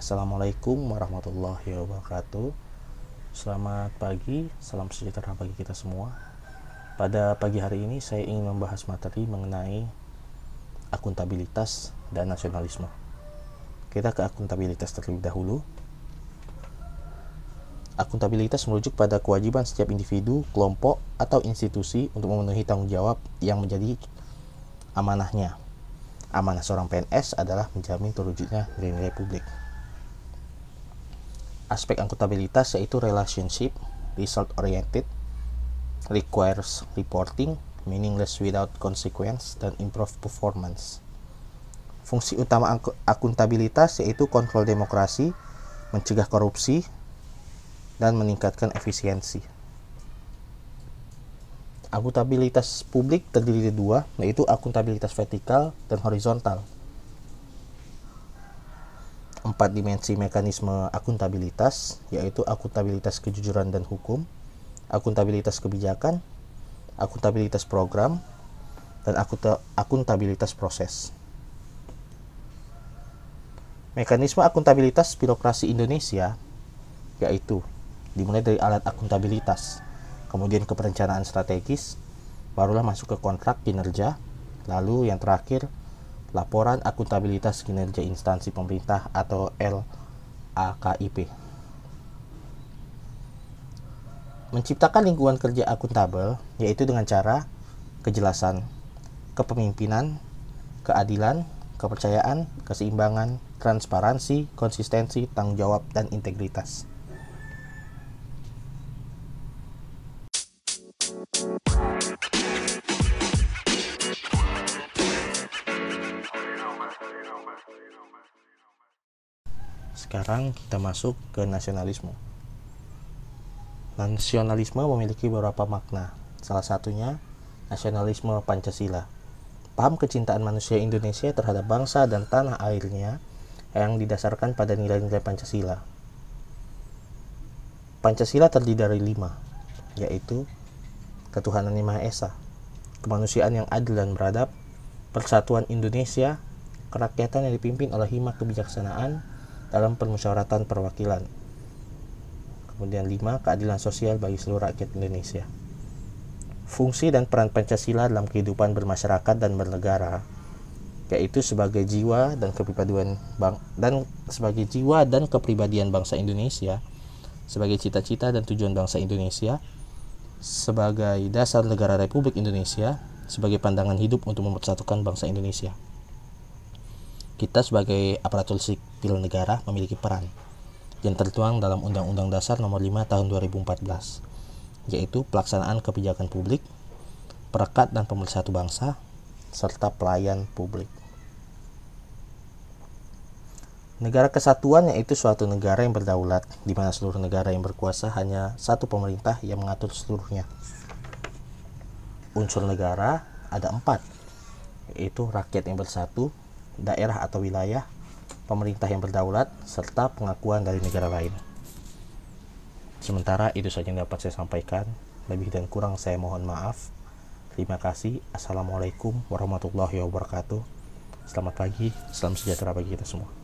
Assalamualaikum warahmatullahi wabarakatuh. Selamat pagi, salam sejahtera bagi kita semua. Pada pagi hari ini saya ingin membahas materi mengenai akuntabilitas dan nasionalisme. Kita ke akuntabilitas terlebih dahulu. Akuntabilitas merujuk pada kewajiban setiap individu, kelompok, atau institusi untuk memenuhi tanggung jawab yang menjadi amanahnya. Amanah seorang PNS adalah menjamin terwujudnya nilai-nilai publik. Aspek akuntabilitas yaitu relationship, result oriented, requires reporting, meaningless without consequence, dan improve performance. Fungsi utama akuntabilitas yaitu kontrol demokrasi, mencegah korupsi, dan meningkatkan efisiensi. Akuntabilitas publik terdiri dari dua, yaitu akuntabilitas vertikal dan horizontal. Empat dimensi mekanisme akuntabilitas, yaitu akuntabilitas kejujuran dan hukum, akuntabilitas kebijakan, akuntabilitas program, dan akuntabilitas proses. Mekanisme akuntabilitas birokrasi Indonesia yaitu dimulai dari alat akuntabilitas, kemudian ke perencanaan strategis, barulah masuk ke kontrak kinerja, lalu yang terakhir laporan akuntabilitas kinerja instansi pemerintah atau LAKIP. Menciptakan lingkungan kerja akuntabel yaitu dengan cara kejelasan, kepemimpinan, keadilan, kepercayaan, keseimbangan, transparansi, konsistensi, tanggung jawab, dan integritas. Sekarang kita masuk ke nasionalisme. Nasionalisme memiliki beberapa makna. Salah satunya nasionalisme Pancasila. Paham kecintaan manusia Indonesia terhadap bangsa dan tanah airnya yang didasarkan pada nilai-nilai Pancasila. Pancasila terdiri dari lima, yaitu ketuhanan yang Maha Esa, kemanusiaan yang adil dan beradab, persatuan Indonesia, kerakyatan yang dipimpin oleh hima kebijaksanaan, dalam permusyawaratan perwakilan. Kemudian lima, keadilan sosial bagi seluruh rakyat Indonesia. Fungsi dan peran Pancasila dalam kehidupan bermasyarakat dan bernegara yaitu sebagai jiwa dan kepribadian bang dan sebagai jiwa dan kepribadian bangsa Indonesia, sebagai cita-cita dan tujuan bangsa Indonesia, sebagai dasar negara Republik Indonesia, sebagai pandangan hidup untuk mempersatukan bangsa Indonesia kita sebagai aparatur sipil negara memiliki peran yang tertuang dalam Undang-Undang Dasar Nomor 5 Tahun 2014, yaitu pelaksanaan kebijakan publik, perekat dan pemersatu bangsa, serta pelayan publik. Negara kesatuan yaitu suatu negara yang berdaulat, di mana seluruh negara yang berkuasa hanya satu pemerintah yang mengatur seluruhnya. Unsur negara ada empat, yaitu rakyat yang bersatu, daerah atau wilayah, pemerintah yang berdaulat, serta pengakuan dari negara lain. Sementara itu saja yang dapat saya sampaikan. Lebih dan kurang saya mohon maaf. Terima kasih. Assalamualaikum warahmatullahi wabarakatuh. Selamat pagi, salam sejahtera bagi kita semua.